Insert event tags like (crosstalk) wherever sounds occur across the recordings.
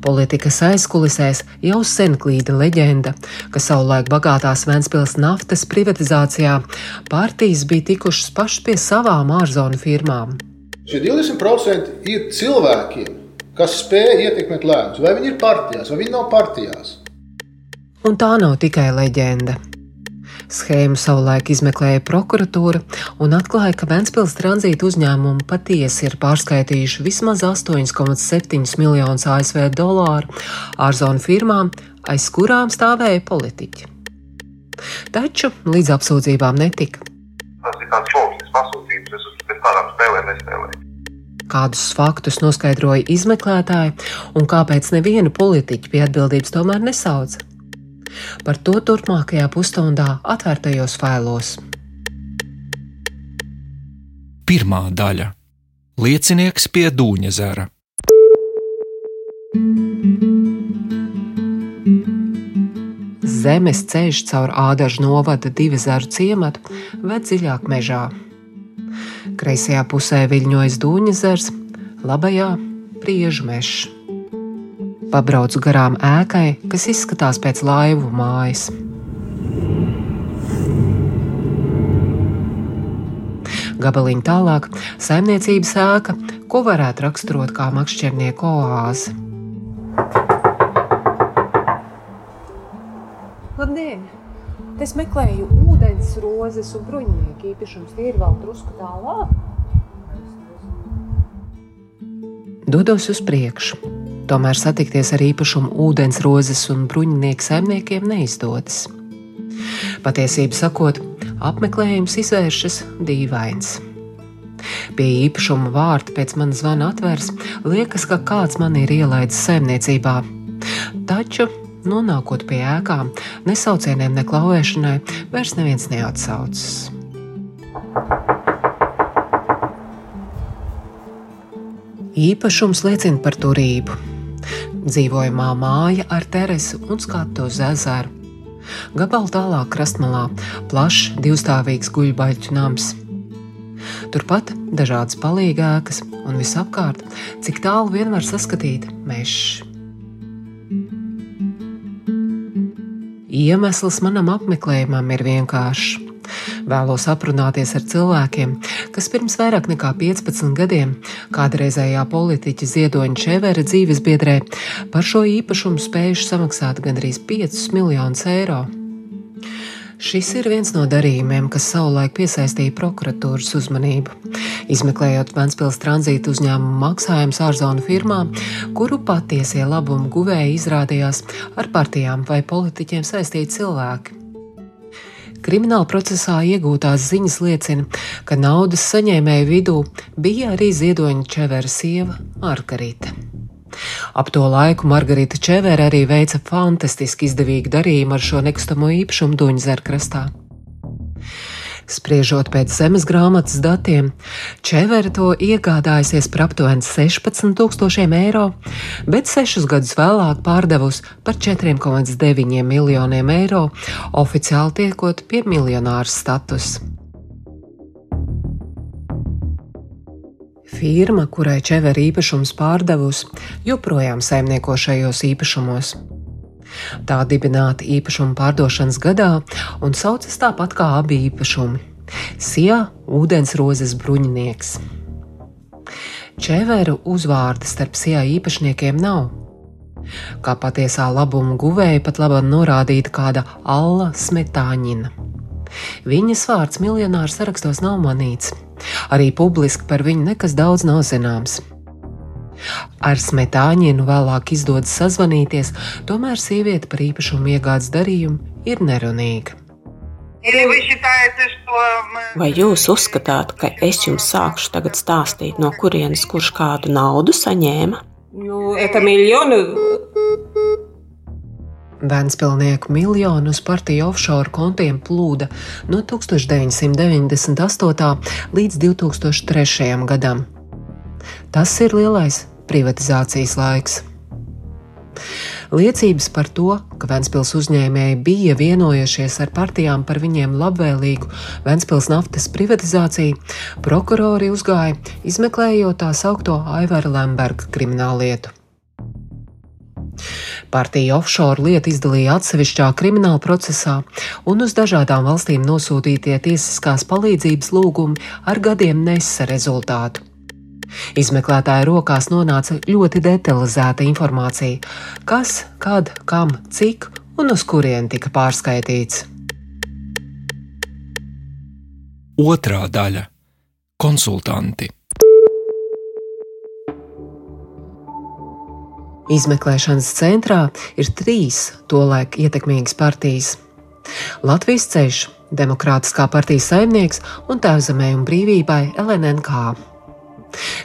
Politikas aizkulisēs jau sen klīda leģenda, ka savulaik bagātās Vēncpils naftas privatizācijā partijas bija tikušas pašas pie savām ārzonu firmām. Šie 20% ir cilvēkiem, kas spēj ietekmēt lēmumus. Vai viņi ir partijās, vai viņi nav partijās. Un tā nav tikai leģenda. Schēmu savulaik izmeklēja prokuratūra un atklāja, ka Vēncpils tranzīta uzņēmumi patiesi ir pārskaitījuši vismaz 8,7 miljonus ASV dolāru ārzonu firmām, aiz kurām stāvēja politiķi. Taču līdz apsūdzībām netika. Tas ir tāds šausmas pasūtījums, es uz kādām spēlēm nespēlēju. Kādus faktus noskaidroja izmeklētāji un kāpēc nevienu politiķu pie atbildības tomēr nesauca. Par to turpmākajā pusstundā atvērtajos failos. Pirmā daļa - liecinieks pie dūņa zara. Zemes ceļš caur ādažu novada divu zaru ciematu ved dziļāk mežā. Kreisajā pusē viļņojas dūņa zars, labajā priežu mežs. Pabraucu garām ēkai, kas izskatās pēc laivu mājas. Gabaliņš tālāk - saimniecības ēka, ko varētu raksturot kā makšķernieku oāzi. Labdien! Es meklēju ūdens rozes un bruņinieku īpašums. Tie ir vēl drusku tālāk. Dodos uz priekšu. Tomēr satikties ar īpašumu ūdens rozes un bruņinieku saimniekiem neizdodas. Patiesību sakot, apmeklējums izvēršas dīvains. Pie īpašuma vārta pēc manas zvana atvērs, liekas, ka kāds man ir ielaidis saimniecībā. Taču, nonākot pie ēkām, nesaucieniem, ne klauvēšanai, vairs neviens neatsaucas. Īpašums liecina par turību, dzīvojamā māja ar terasu un skatu uz ezeru. Gabalu tālāk krastmalā plašs divstāvīgs guļbaļķu nams. Turpat dažādas palīgākas un visapkārt, cik tālu vien var saskatīt mežs. Iemesls manam apmeklējumam ir vienkāršs. Vēlos aprunāties ar cilvēkiem, kas pirms vairāk nekā 15 gadiem kādreizējā politiķa Ziedoņa Čevera dzīves biedrē par šo īpašumu spējuši samaksāt gandrīz 5 miljonus eiro. Šis ir viens no darījumiem, kas savulaik piesaistīja prokuratūras uzmanību. Izmeklējot Vēncpils tranzīta uzņēmumu maksājumus ārzonu firmām, kuru patiesie labumu guvēji izrādījās ar partijām vai politiķiem saistīti cilvēki. Krimināla procesā iegūtās ziņas liecina, ka naudas saņēmēju vidū bija arī ziedoņa Čevera sieva Margarita. Ap to laiku Margarita Čevera arī veica fantastiski izdevīgu darījumu ar šo nekustamo īpašumu Duņzera krastā. Spriežot pēc zemes grāmatas datiem, Čevere to iegādājusies par aptuveni 16,000 eiro, bet sešus gadus vēlāk pārdevusi par 4,9 miljoniem eiro, oficiāli tiekot pie miljonāra statusa. Firma, kurai Čevere īpašums pārdevusi, joprojām saimnieko šajos īpašumos. Tā dibināta īpašuma pārdošanas gadā un saucas tāpat kā abi īpašumi - Sijā ūdensrozes bruņinieks. Čeveru uzvārda starp Sijā īpašniekiem nav. Kā patiesā labuma guvēja pat labi norādīta kāda Alla Smetāņina. Viņas vārds miljonāru sarakstos nav manīts. Arī publiski par viņu nekas daudz nav zināms. Ar smetāņienu vēlāk izdodas sazvanīties, tomēr sieviete par īpašumu iegādes darījumu ir nerunīga. Vai jūs uzskatāt, ka es jums sākšu tagad stāstīt, no kurienes kurš kādu naudu saņēma? Nu, eta miljonu. Vēnspilsnieku miljonu uz partiju offshore kontiem plūda no 1998. līdz 2003. gadam. Tas ir lielais privatizācijas laiks. Liecības par to, ka Vēncpils uzņēmēji bija vienojušies ar partijām par viņiem labvēlīgu Vēncpils naftas privatizāciju, prokurori uzgāja, izmeklējot tā saukto Aivara Lemberga krimināllietu. Partija offshore lietu izdalīja atsevišķā krimināla procesā, un uz dažādām valstīm nosūtītie tiesiskās palīdzības lūgumi ar gadiem nesa rezultātu. Izmeklētāja rokās nonāca ļoti detalizēta informācija, kas, kad, kam, cik un uz kurien tika pārskaitīts. Otrā daļa - konsultanti. Izmeklēšanas centrā ir trīs tolaik ietekmīgas partijas - Latvijas ceļš, Demokrātiskā partijas saimnieks un Tēvzemē un brīvībai LNNK.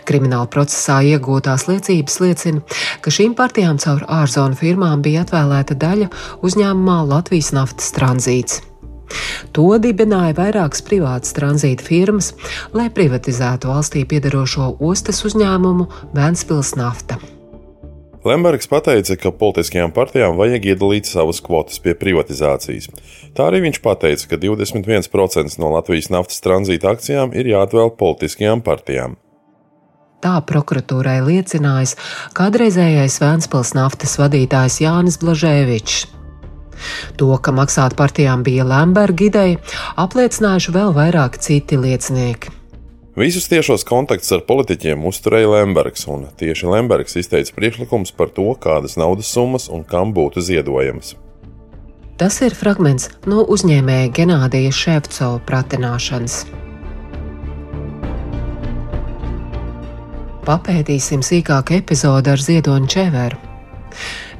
Krimināla procesā iegūtās liecības liecina, ka šīm partijām caur ārzonu firmām bija atvēlēta daļa uzņēmumā Latvijas naftas tranzīts. To dibināja vairākas privātas tranzīta firmas, lai privatizētu valstī piedarošo ostas uzņēmumu Vēnspils nafta. Lembergs teica, ka politiskajām partijām vajag iedalīt savas kvotas pie privatizācijas. Tā arī viņš teica, ka 21% no Latvijas naftas tranzīta akcijām ir jāatvēl politiskajām partijām. Tā prokuratūrai liecinājis kādreizējais Vēnspils naftas vadītājs Jānis Blažēvičs. To, ka maksāt partijām bija Lemberga ideja, apliecinājuši vēl vairāk citi liecinieki. Visus tiešos kontaktus ar politiķiem uzturēja Lembergs, un tieši Lembergs izteica priekšlikums par to, kādas naudas summas un kam būtu ziedojamas. Tas ir fragments no uzņēmēja Genādija Ševcova pratināšanas. Papētīsim sīkāk epizodi ar Ziedoņu Čeveru.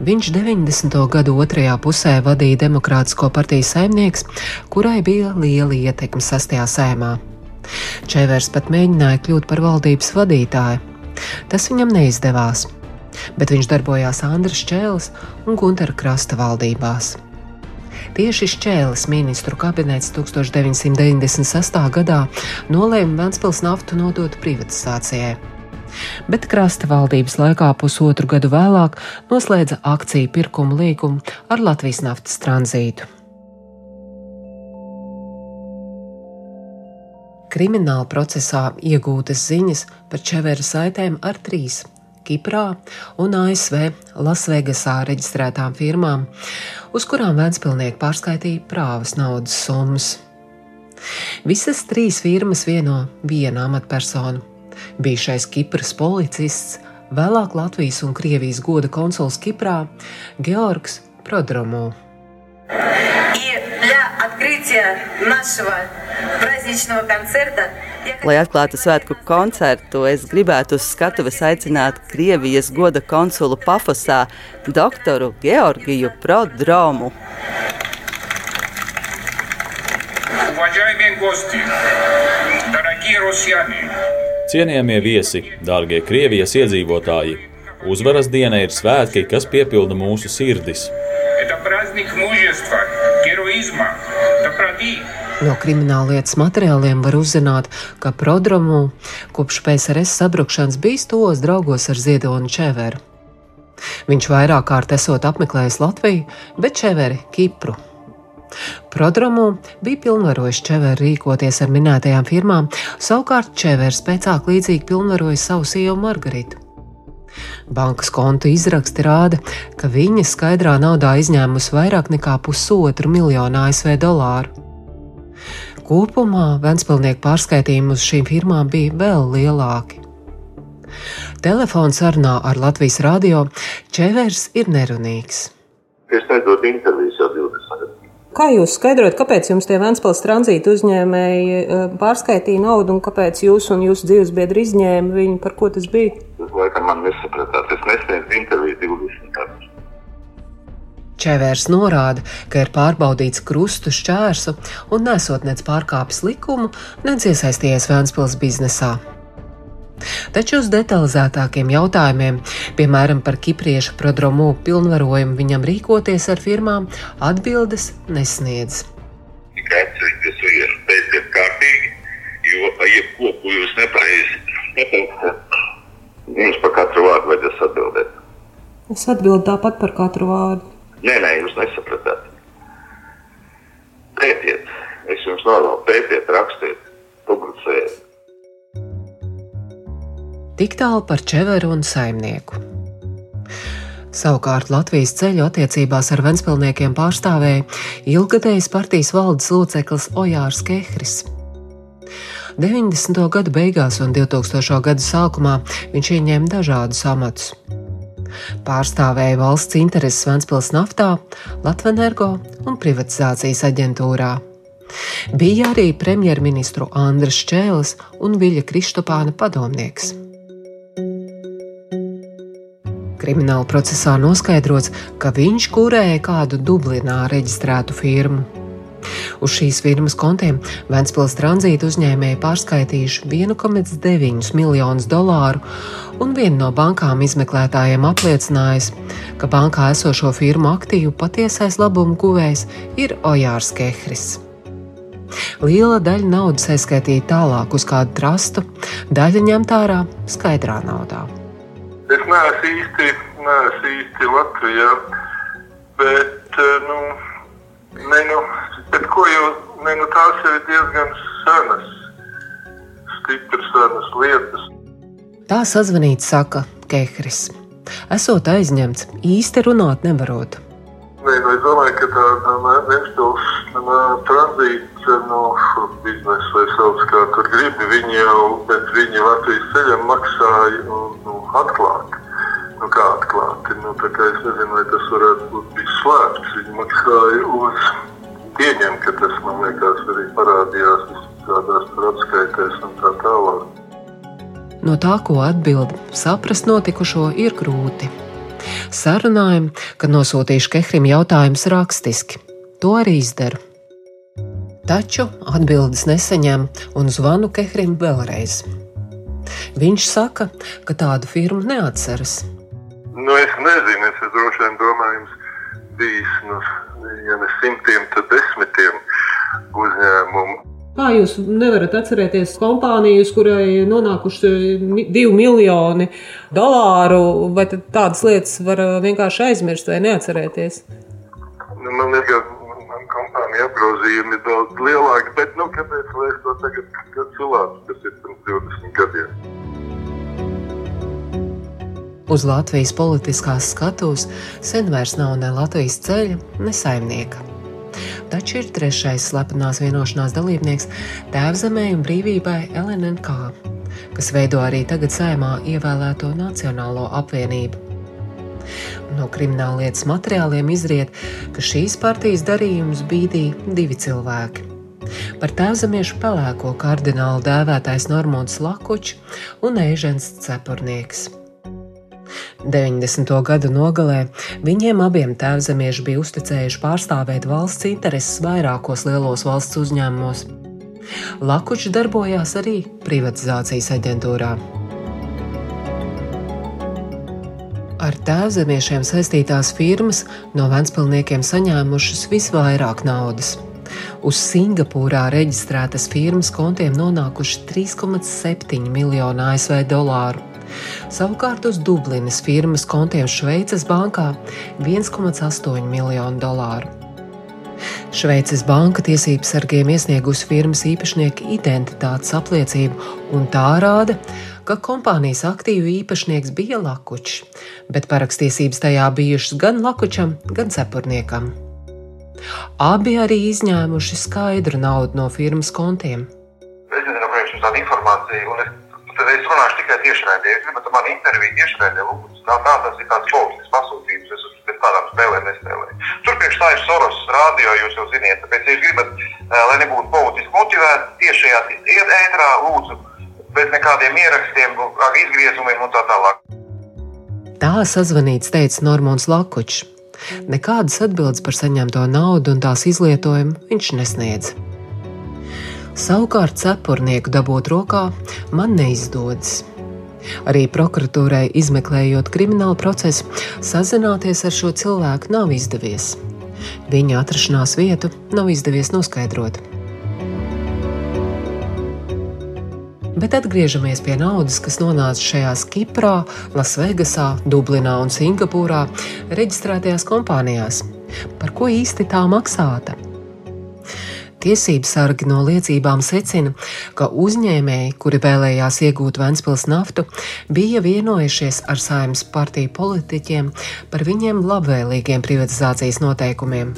Viņš 90. gadu otrajā pusē vadīja Demokrātisko partiju saimnieks, kurai bija liela ietekme sastajā sēmā. Čevers pat mēģināja kļūt par valdības vadītāju. Tas viņam neizdevās, bet viņš darbojās Andras Čēles un Gunteru Krasta valdībās. Tieši Šķēles ministru kabinets 1996. gadā nolēma Vēnspils naftu nodot privatizācijai bet krasta valdības laikā pusotru gadu vēlāk noslēdza akciju pirkumu līgumu ar Latvijas naftas tranzītu. Krimināla procesā iegūtas ziņas par Čevera saitēm ar trīs Kiprā un ASV Lasvegasā reģistrētām firmām, uz kurām Vēnspilnieki pārskaitīja prāvas naudas summas. Visas trīs firmas vieno viena amatpersonu bijušais Kipras policists, vēlāk Latvijas un Krievijas goda konsuls Kiprā Georgs Prodromo. Lai atklātu svētku koncertu, es gribētu uz skatuves aicināt Krievijas goda konsulu Pafosā doktoru Georgiju Prodromu. Уважаемые гости, дорогие россияне! Cienījamie viesi, dārgie Krievijas iedzīvotāji! Uzvaras diena ir svētki, kas piepilda mūsu sirdis. No krimināllietas materiāliem var uzzināt, ka Prodromu kopš PSRS sabrukšanas bijis tos draugos ar Ziedonu Čeveru. Viņš vairāk kārt esot apmeklējis Latviju, bet Čeveri Kipru. Prodromu bija pilnvarojis Čeveru rīkoties ar minētajām firmām, savukārt Čevers pēcāk līdzīgi pilnvaroja savu sievu Margaritu. Bankas konta izraksti rāda, ka viņa skaidrā naudā izņēmusi vairāk nekā pusotru miljonu ASV dolāru. Kopumā Vēnspilnieku pārskaitījumi uz šīm firmām bija vēl lielāki. Telefons sarunā ar Latvijas radio Čevers ir nerunīgs. Es 20 gadus. Kā jūs skaidrojat, kāpēc jums tie Vēnspils tranzīta uzņēmēji eh, pārskaitīja naudu un kāpēc jūs un jūsu dzīves biedri izņēma viņu, par ko tas bija? Jūs laikam man nesapratāt, es nesniedzu interviju 20 gadus. Čevērs norāda, ka ir pārbaudīts krustu šķērsu un nesot nec pārkāpis likumu, nec iesaistījies Vēnspils biznesā. Taču uz detalizētākiem jautājumiem, piemēram par kipriešu prodromu pilnvarojumu viņam rīkoties ar firmām, atbildes nesniedz. Atcerieties vienu, beidziet kārtīgi, jo jebko, ko jūs nepareizi pateiksiet, jums par katru vārdu vajadzēs atbildēt. Es atbildu tāpat par katru vārdu. Tālu par Čeveru un saimnieku. Savukārt Latvijas ceļu attiecībās ar Ventspilsniekiem pārstāvēja ilgadējs partijas valdes loceklis Ojārs Kehris. 90. gadu beigās un 2000. gadu sākumā viņš ieņēma dažādus amatus. Pārstāvēja valsts intereses Ventspils naftā, Latvenergo un privatizācijas aģentūrā. Bija arī premjerministru Andris Čēlis un Viļa Kristopāna padomnieks. Krimināla procesā noskaidrots, ka viņš kurēja kādu Dublinā reģistrētu firmu. Uz šīs firmas kontiem Vēncpils tranzīta uzņēmēji pārskaitījuši 1,9 miljonus dolāru, un viena no bankām izmeklētājiem apliecinājis, ka bankā esošo firmu aktīvu patiesais labumu guvējs ir Ojārs Kehris. Liela daļa naudas aizskaitīja tālāk uz kādu trastu, daļa ņemta ārā skaidrā naudā. Es neesmu īsti, neesmu īsti Latvijā, bet, eh, nu, ne, nu, bet ko jau, ne, nu, tās ir diezgan senas, stipras senas lietas. Tā sazvanīt saka Kehris. Esot aizņemts, īsti runāt nevarot. Nē, nu, es domāju, ka tā Ventspils tranzīta nu, biznesa vai sauc kā tur gribi, viņi jau, bet viņi Latvijas ceļam maksāja nu, atklāti. Nu, kā atklāti? Nu, es nezinu, vai tas varētu būt bijis slēpts. Viņi maksāja uz pieņem, ka tas man liekas arī parādījās visādās atskaitēs un tā tālāk. No tā, ko atbild, saprast notikušo ir grūti. Sarunājam, ka nosūtīšu Kehrim jautājumus rakstiski. To arī izdaru. Taču atbildes nesaņem un zvanu Kehrim vēlreiz. Viņš saka, ka tādu firmu neatceras. Nu, es nezinu, es droši vien domāju, bijis nu, ja ne simtiem, tad desmitiem uzņēmumu. Kā jūs nevarat atcerēties kompānijas, kurai nonākuši divi miljoni dolāru, vai tādas lietas var vienkārši aizmirst vai neatcerēties? Nu, man liekas, man kompānija apgrozījumi ir daudz lielāki, bet nu, kāpēc lai es to tagad cilvēku, kas ir pirms 20 gadiem? Uz Latvijas politiskās skatuves sen vairs nav ne Latvijas ceļa, ne saimnieka taču ir trešais slepenās vienošanās dalībnieks Tēvzemē un brīvībai LNK, kas veido arī tagad saimā ievēlēto Nacionālo apvienību. No krimināllietas materiāliem izriet, ka šīs partijas darījumus bīdīja divi cilvēki. Par tēvzemiešu pelēko kardinālu dēvētais Normons Lakučs un Eižens Cepurnieks. 90. gadu nogalē viņiem abiem tēvzemieši bija uzticējuši pārstāvēt valsts intereses vairākos lielos valsts uzņēmumos. Lakučs darbojās arī privatizācijas aģentūrā. Ar tēvzemiešiem saistītās firmas no Ventspilsniekiem saņēmušas visvairāk naudas. Uz Singapūrā reģistrētas firmas kontiem nonākuši 3,7 miljonu ASV dolāru. Savukārt uz Dublinas firmas kontiem Šveices bankā 1,8 miljonu dolāru. Šveices banka tiesības sargiem iesniegusi firmas īpašnieka identitātes apliecību, un tā rāda, ka kompānijas aktīvu īpašnieks bija Lakučs, bet parakstiesības tajā bijušas gan Lakučam, gan cepurniekam. Abi arī izņēmuši skaidru naudu no firmas kontiem. Es nezinu, kāpēc jums tāda informācija, un es tad es runāšu tikai tiešraidē. Ja gribat man interviju tiešraidē, lūdzu, tā, tā tas ir tāds šausmas pasūtījums, es uz pēc tādām spēlēm nespēlēju. Tur priekš tā ir Soros rādio, jūs jau ziniet, tāpēc, ja jūs gribat, lai nebūtu politiski motivēti, tiešajā ētrā lūdzu, bez nekādiem ierakstiem, izgriezumiem un tā tālāk. Tā sazvanīts teica Normons Lakučs. Nekādas atbildes par saņemto naudu un tās izlietojumu viņš nesniedz. Savukārt cepurnieku dabūt rokā man neizdodas. Arī prokuratūrai izmeklējot kriminālu procesu, sazināties ar šo cilvēku nav izdevies. Viņa atrašanās vietu nav izdevies noskaidrot. Bet atgriežamies pie naudas, kas nonāca šajās Kiprā, Lasvegasā, Dublinā un Singapūrā reģistrētajās kompānijās. Par ko īsti tā maksāta? Tiesības sargi no liecībām secina, ka uzņēmēji, kuri vēlējās iegūt Ventspils naftu, bija vienojušies ar saimnes partiju politiķiem par viņiem labvēlīgiem privatizācijas noteikumiem.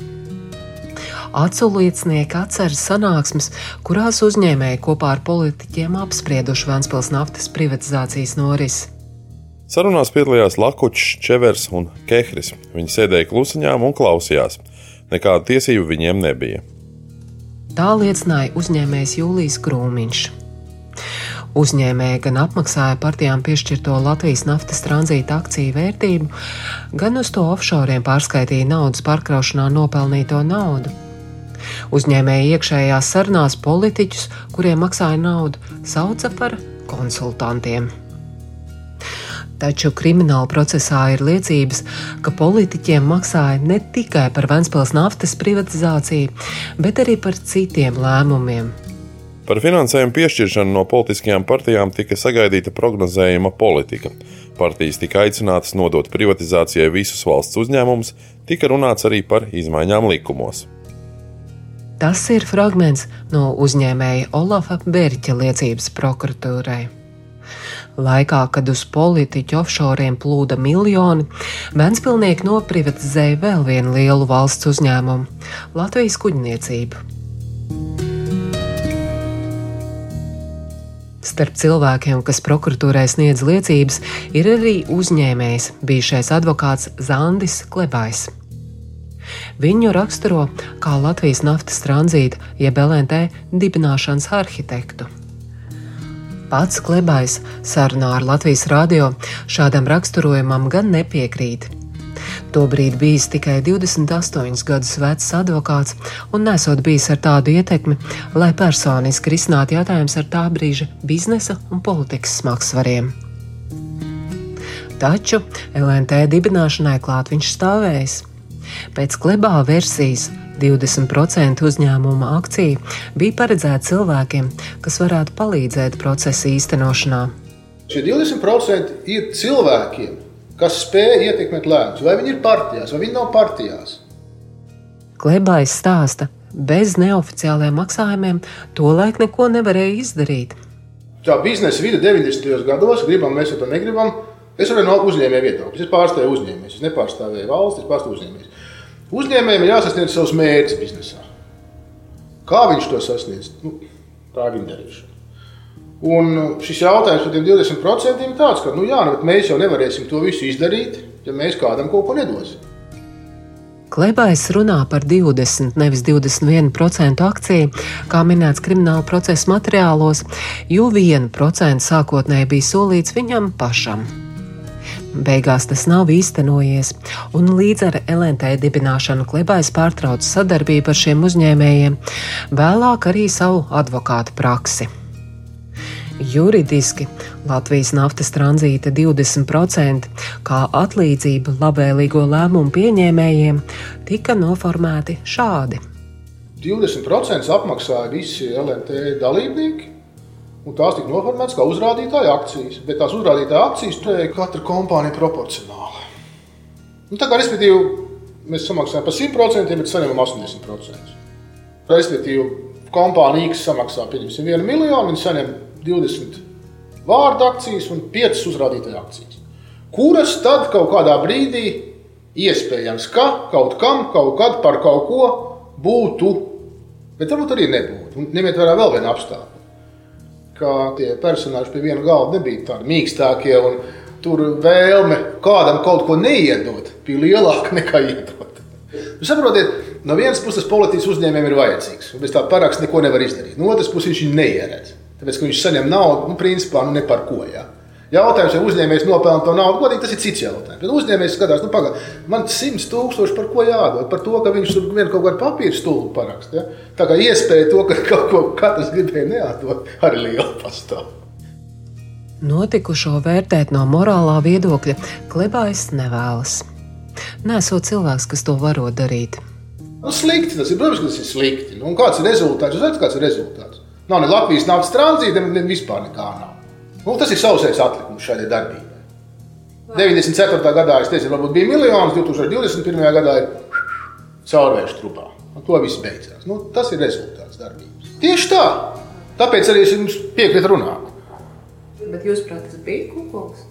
Aculiecinieki atceras sanāksmes, kurās uzņēmēji kopā ar politiķiem apsprieduši Ventspils naftas privatizācijas norisi. Sarunās piedalījās Lakučs, Čevers un Kehris. Viņi sēdēja klusiņām un klausījās. Nekāda tiesība viņiem nebija. Tā liecināja uzņēmējs Jūlijs Krūmiņš. Uzņēmēji gan apmaksāja partijām piešķirto Latvijas naftas tranzīta akciju vērtību, gan uz to offshore pārskaitīja naudas pārkraušanā nopelnīto naudu. Uzņēmēji iekšējās sarunās politiķus, kuriem maksāja naudu, sauca par konsultantiem. Taču krimināla procesā ir liecības, ka politiķiem maksāja ne tikai par Vēncpils naftas privatizāciju, bet arī par citiem lēmumiem. Par finansējumu piešķiršanu no politiskajām partijām tika sagaidīta prognozējama politika. Partijas tika aicinātas nodot privatizācijai visus valsts uzņēmumus, tika runāts arī par izmaiņām likumos. Tas ir fragments no uzņēmēja Olafa Bērķa liecības prokuratūrai. Laikā, kad uz politiķu offshoriem plūda miljoni, Vēnspilnieki noprivatizēja vēl vienu lielu valsts uzņēmumu - Latvijas kuģniecību. Starp cilvēkiem, kas prokuratūrai sniedz liecības, ir arī uzņēmējs, bijušais advokāts Zandis Klebājs. Viņu raksturo kā Latvijas naftas tranzīta jeb LNT dibināšanas arhitektu. Pats Klebājs sarunā ar Latvijas radio šādam raksturojumam gan nepiekrīt. Tobrīd bijis tikai 28 gadus vecs advokāts un nesot bijis ar tādu ietekmi, lai personiski risinātu jautājumus ar tā brīža biznesa un politikas smagsvariem. Taču LNT dibināšanai klāt viņš stāvējis. Pēc klebā versijas 20% uzņēmuma akciju bija paredzēta cilvēkiem, kas varētu palīdzēt procesa īstenošanā. Šie 20% ir cilvēkiem, kas spēj ietekmēt lēmumus. Vai viņi ir partijās, vai viņi nav partijās. Klebājs stāsta, bez neoficiāliem maksājumiem tolaik neko nevarēja izdarīt. Tā biznesa vide 90. gados, gribam mēs to negribam, es varu no uzņēmēja viedokļa. Es pārstāvu uzņēmējus, es nepārstāvēju valsts, es pārstāvu uzņēmējus. Uzņēmējiem ir jāsasniedz savs mērķis biznesā. Kā viņš to sasniedz? Nu, tā ir viņa darīšana. Un šis jautājums par 20% ir tāds, ka nu jā, nu, mēs jau nevarēsim to visu izdarīt, ja mēs kādam kaut ko nedosim. Klebājs runā par 20, nevis 21% akciju, kā minēts krimināla procesa materiālos, jo 1% sākotnēji bija solīts viņam pašam. Beigās tas nav īstenojies, un līdz ar LNT dibināšanu Klebais pārtrauca sadarbību ar šiem uzņēmējiem, vēlāk arī savu advokātu praksi. Juridiski Latvijas naftas tranzīta 20% kā atlīdzība labvēlīgo lēmumu pieņēmējiem tika noformēti šādi. 20% apmaksāja visi LNT dalībnieki, un tās tika noformētas kā uzrādītāja akcijas. Bet tās uzrādītāja akcijas turēja katra kompānija proporcionāli. Nu, tā kā respektīvi, mēs samaksājam par 100%, bet saņemam 80%. Respektīvi, kompānija X samaksā 1 miljonu, viņi saņem 20 vārdu akcijas un 5 uzrādītāja akcijas. Kuras tad kaut kādā brīdī iespējams, ka kaut kam, kaut kad par kaut ko būtu, bet varbūt arī nebūtu. Un ņemiet vērā vēl vienu apstākļu ka tie personāļi pie viena galda nebija tādi mīkstākie. Tur vēlme kādam kaut ko neiedot bija lielāka (laughs) nekā iedot. Jūs saprotiet, no vienas puses politiķis uzņēmējiem ir vajadzīgs. Bez tā paraksta neko nevar izdarīt. No otras puses viņš viņu neieredz. Tāpēc, ka viņš saņem naudu, nu, principā, nu, ne par ko. Jā. Jautājums, vai uzņēmējs nopelna to naudu, godīgi tas ir cits jautājums. Bet uzņēmējs skatās, nu, pagaidi, man 100 tūkstoši par ko jādod? Par to, ka viņš tur vien kaut kādu papīru stūlu parakst. Ja? Tā kā iespēja to, ka kaut ko katrs gribēja neatdot, arī liela pastāv. Notikušo vērtēt no morālā viedokļa klebājs nevēlas. Nesot cilvēks, kas to varo darīt. Nu, slikti tas ir. Protams, ka tas ir slikti. Nu, kāds ir rezultāts? Jūs zināt, kāds ir rezultāts? Nav ne Latvijas naftas tranzīta, ne vispār nekā nav. Nu, tas ir sausais atlikums šādai darbībai. 94. gadā es teicu, varbūt bija miljons, 2021. gadā ir caurvērš trupā. Un to viss beidzās. Nu, tas ir rezultāts darbības. Tieši tā. Tāpēc arī es jums piekrītu runāt. Bet jūs, prāt, tas bija kukulis?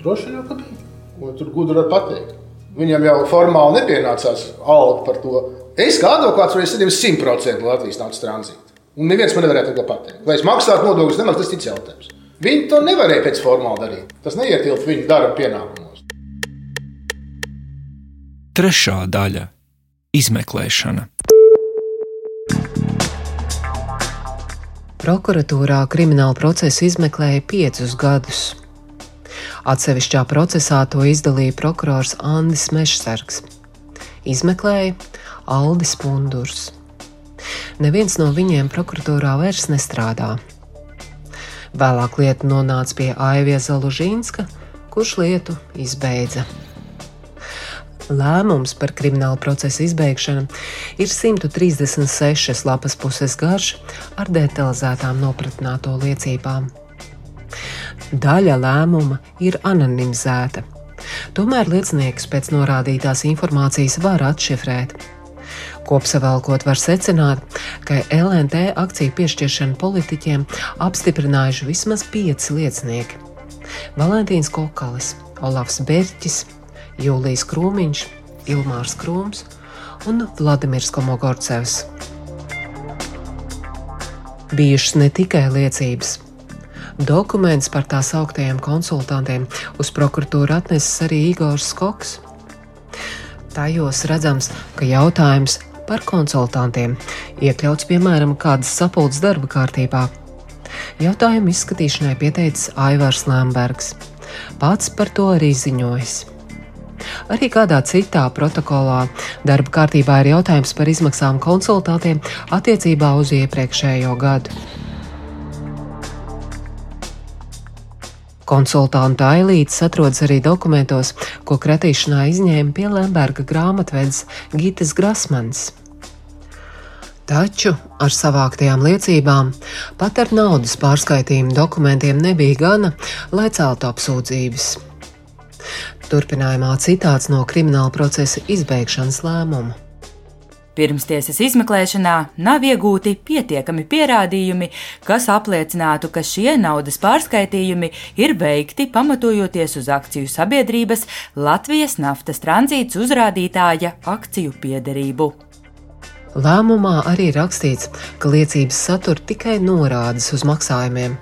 Droši vien, ka bija. Ko tur gudri var pateikt. Viņam jau formāli nepienācās alga par to. Es kā advokāts varēju saņemt 100% Latvijas naudas tranzītu. Un neviens man nevarēja to pateikt. Vai es maksātu nodokļus, nemaksātu, tas ir cits jautājums. Viņi to nevarēja pēc formāli darīt. Tas neietilpt viņu darba pienākumos. Trešā daļa - izmeklēšana. Prokuratūrā kriminālu procesu izmeklēja piecus gadus. Atsevišķā procesā to izdalīja prokurors Andris Mešsargs. Izmeklēja Aldis Pundurs. Neviens no viņiem prokuratūrā vairs nestrādā. Vēlāk lieta nonāca pie Aivija Zalužīnska, kurš lietu izbeidza. Lēmums par kriminālu procesu izbeigšanu ir 136 lapas puses garš ar detalizētām nopratināto liecībām. Daļa lēmuma ir anonimizēta, tomēr liecinieks pēc norādītās informācijas var atšifrēt. Kopsavilkot, var secināt, ka LNT akciju piešķiršanu politiķiem apstiprinājuši vismaz pieci liecinieki - Valentīns Kokalis, Olafs Berķis, Jūlijas Krūmiņš, Ilmārs Krūms un Vladimirs Komogorcevs. Bijušas ne tikai liecības. Dokuments par tā sauktajiem konsultantiem uz prokuratūru atnesis arī Igors Skoks. Tajos redzams, ka jautājums par konsultantiem iekļauts piemēram kādas sapulces darba kārtībā. Jautājumu izskatīšanai pieteicis Aivārs Lembergs. Pats par to arī ziņojis. Arī kādā citā protokolā darba kārtībā ir jautājums par izmaksām konsultātiem attiecībā uz iepriekšējo gadu. Konsultanta ailītes atrodas arī dokumentos, ko kratīšanā izņēma pie Lemberga grāmatvedis Gitas Grasmans. Taču ar savāktajām liecībām, pat ar naudas pārskaitījumu dokumentiem nebija gana, lai celtu apsūdzības. Turpinājumā citāts no krimināla procesa izbeigšanas lēmuma. Pirmstiesas izmeklēšanā nav iegūti pietiekami pierādījumi, kas apliecinātu, ka šie naudas pārskaitījumi ir veikti pamatojoties uz akciju sabiedrības Latvijas naftas tranzīts uzrādītāja akciju piederību. Lēmumā arī rakstīts, ka liecības satur tikai norādes uz maksājumiem.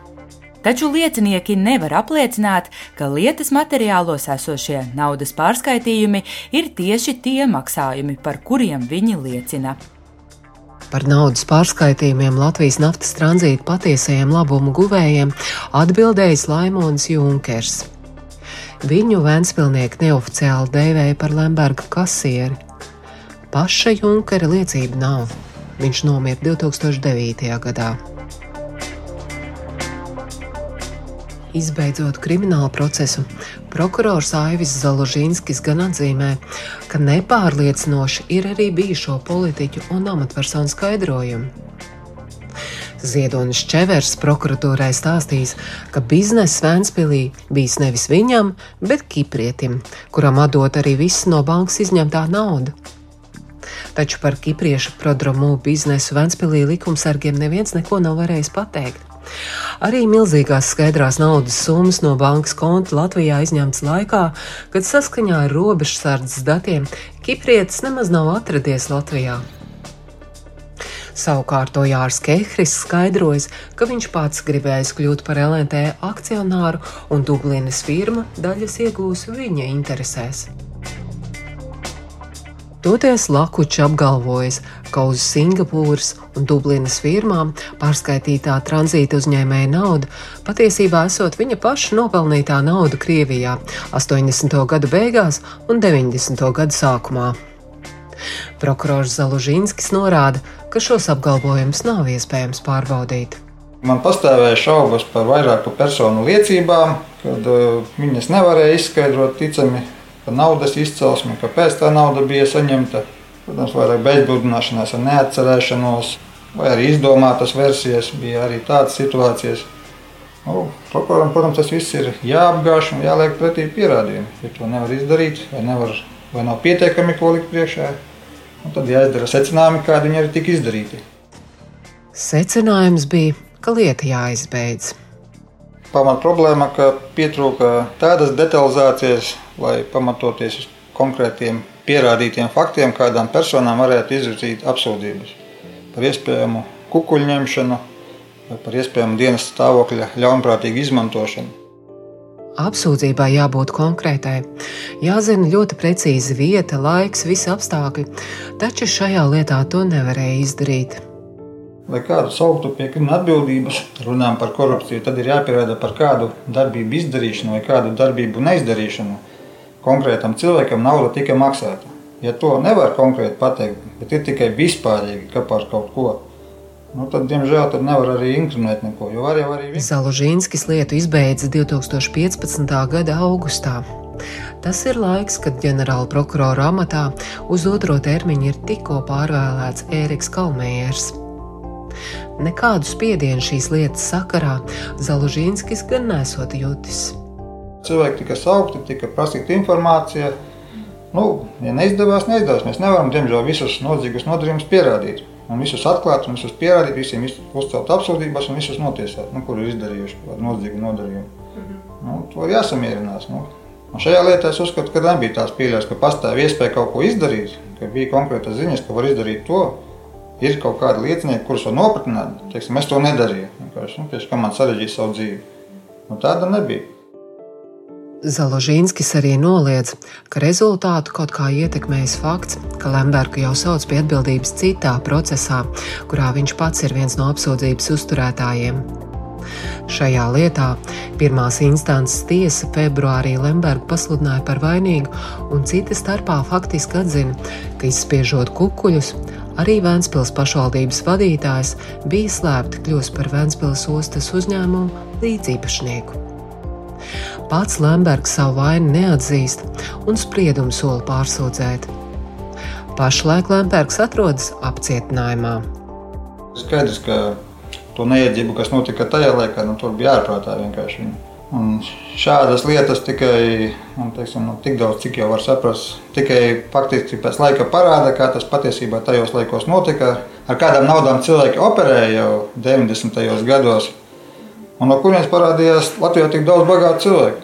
Taču liecinieki nevar apliecināt, ka lietas materiālos esošie naudas pārskaitījumi ir tieši tie maksājumi, par kuriem viņi liecina. Par naudas pārskaitījumiem Latvijas naftas tranzīta patiesajiem labumu guvējiem atbildējis Laimons Junkers. Viņu Vēnspilnieki neoficiāli dēvēja par Lemberga kasieri. Paša Junkera liecība nav. Viņš nomira 2009. gadā. Izbeidzot kriminālu procesu, prokurors Aivis Založīnskis gan atzīmē, ka nepārliecinoši ir arī bijušo politiķu un amatpersonu skaidrojumi. Ziedonis Čevers prokuratūrai stāstījis, ka biznesa Vēnspīlī bijis nevis viņam, bet Kiprietim, kuram atdot arī viss no bankas izņemtā nauda. Taču par kipriešu prodromu biznesu Vēnspīlī likumsargiem neviens neko nav varējis pateikt. Arī milzīgās skaidrās naudas summas no bankas konta Latvijā izņemtas laikā, kad saskaņā ar robežsardzes datiem Kiprietis nemaz nav atradies Latvijā. Savukārt Ojārs Kehris skaidrojas, ka viņš pats gribējis kļūt par LNT akcionāru un Dublinas firma daļas iegūs viņa interesēs. Toties Lakučs apgalvojas, ka uz Singapūras un Dublinas firmām pārskaitītā tranzīta uzņēmēja nauda patiesībā esot viņa paša nopelnītā nauda Krievijā 80. gadu beigās un 90. gadu sākumā. Prokurors Zalužīnskis norāda, ka šos apgalvojumus nav iespējams pārbaudīt. Man pastāvēja šaubas par vairāku personu liecībām, kad uh, viņas nevarēja izskaidrot ticami par naudas izcelsmi, kāpēc tā nauda bija saņemta. Protams, vairāk bezbūdināšanās ar neatcerēšanos, vai arī izdomātas versijas, bija arī tādas situācijas. Nu, prokuram, protams, tas viss ir jāapgāž un jāliek pretī pierādījumi. Ja to nevar izdarīt, vai, nevar, vai nav pietiekami ko likt priekšā, Un tad jāizdara secinājumi, kādi viņi arī tika izdarīti. Secinājums bija, ka lieta jāizbeidz. Pamat problēma, ka pietrūka tādas detalizācijas, lai pamatoties uz konkrētiem pierādītiem faktiem, kādām personām varētu izvirzīt apsūdzības par iespējamu kukuļu ņemšanu vai par iespējamu dienas stāvokļa ļaunprātīgu izmantošanu. Apsūdzībai jābūt konkrētai, jāzina ļoti precīzi vieta, laiks, visi apstākļi, taču šajā lietā to nevarēja izdarīt. Lai kādu sauktu pie krimināla atbildības, runājam par korupciju, tad ir jāpierāda par kādu darbību izdarīšanu vai kādu darbību neizdarīšanu. Konkrētam cilvēkam nauda tika maksāta. Ja to nevar konkrēti pateikt, bet ir tikai vispārīgi, ka par kaut ko, nu, tad, diemžēl, tad nevar arī inkriminēt neko. Var jau arī. Zalužīnskis lietu izbeidza 2015. gada augustā. Tas ir laiks, kad ģenerāla prokurora amatā uz otro termiņu ir tikko pārvēlēts Ēriks Kalmējers. Nekādu spiedienu šīs lietas sakarā Zalužīnskis gan nesot jutis. Cilvēki tika saukti, tika prasīta informācija. Nu, ja neizdevās, neizdevās. Mēs nevaram, diemžēl, visus nodzīgus nodarījumus pierādīt. Un visus atklāt, un visus pierādīt, visiem uzcelt apsūdzības un visus notiesāt, nu, kur ir izdarījuši nodzīgu nodarījumu. Mm -hmm. nu, to ir jāsamierinās. Nu. Un šajā lietā es uzskatu, ka nebija tās pieļaujas, ka pastāv iespēja kaut ko izdarīt, ka bija konkrēta ziņas, ka var izdarīt to, ir kaut kādi liecinieki, kurus var nopratināt. Teiksim, es to nedarīju. Vienkārši, nu, pieši, kā man sarežģīja savu dzīvi. Nu, tāda nebija. Založīnskis arī noliedz, ka rezultātu kaut kā ietekmējis fakts, ka Lembergu jau sauc pie atbildības citā procesā, kurā viņš pats ir viens no apsūdzības uzturētājiem. Šajā lietā pirmās instances tiesa februārī Lembergu pasludināja par vainīgu, un cita starpā faktiski atzina, ka izspiežot kukuļus, Arī Vēncpils pašvaldības vadītājs bija slēpti kļūst par Vēncpils ostas uzņēmumu līdzīpašnieku. Pats Lembergs savu vainu neatzīst un spriedumu sola pārsūdzēt. Pašlaik Lembergs atrodas apcietinājumā. Skaidrs, ka to neiedzību, kas notika tajā laikā, nu, tur bija ārprātā vienkārši. Un šādas lietas tikai un, teiksim, nu, tik daudz, cik jau var saprast, tikai faktiski pēc laika parāda, kā tas patiesībā tajos laikos notika. Ar kādām naudām cilvēki operēja jau 90. gados, un no kurienes parādījās Latvijā tik daudz bagātu cilvēku.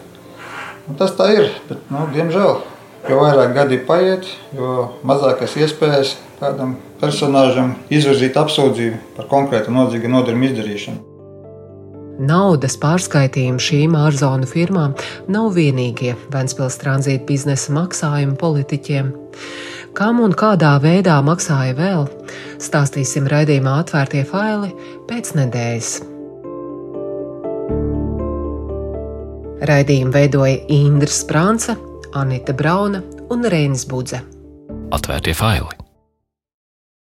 Un tas tā ir, bet, nu, diemžēl, jo vairāk gadi paiet, jo mazākas iespējas kādam personāžam izvirzīt apsūdzību par konkrētu nodzīgu nodarījumu izdarīšanu. Naudas pārskaitījumi šīm ārzonu firmām nav vienīgie Vēncpils tranzīta biznesa maksājumi politiķiem. Kam un kādā veidā maksāja vēl, stāstīsim raidījumā atvērtie faili pēc nedēļas. Raidījumu veidoja Indra Sprānce, Anita Brauna un Reinis Budze. Atvērtie faili!